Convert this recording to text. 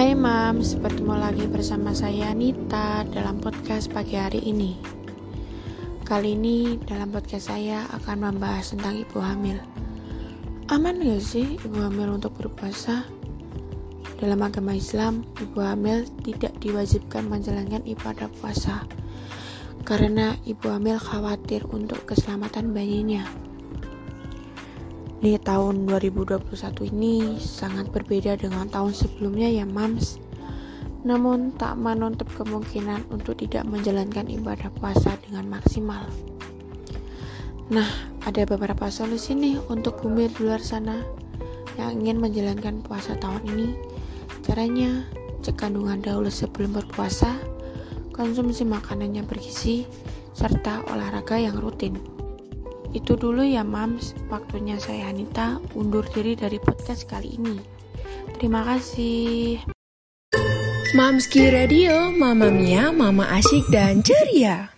Hai Mams, bertemu lagi bersama saya Nita dalam podcast pagi hari ini. Kali ini dalam podcast saya akan membahas tentang ibu hamil. Aman gak sih ibu hamil untuk berpuasa? Dalam agama Islam, ibu hamil tidak diwajibkan menjalankan ibadah puasa karena ibu hamil khawatir untuk keselamatan bayinya. Di tahun 2021 ini sangat berbeda dengan tahun sebelumnya ya mams. Namun tak menutup kemungkinan untuk tidak menjalankan ibadah puasa dengan maksimal. Nah, ada beberapa solusi nih untuk bumi di luar sana yang ingin menjalankan puasa tahun ini. Caranya, cek kandungan dahulu sebelum berpuasa Konsumsi makanan yang bergizi serta olahraga yang rutin itu dulu ya mams, waktunya saya Anita undur diri dari podcast kali ini. Terima kasih. Mamski Radio, Mama Mia, Mama Asyik dan Ceria.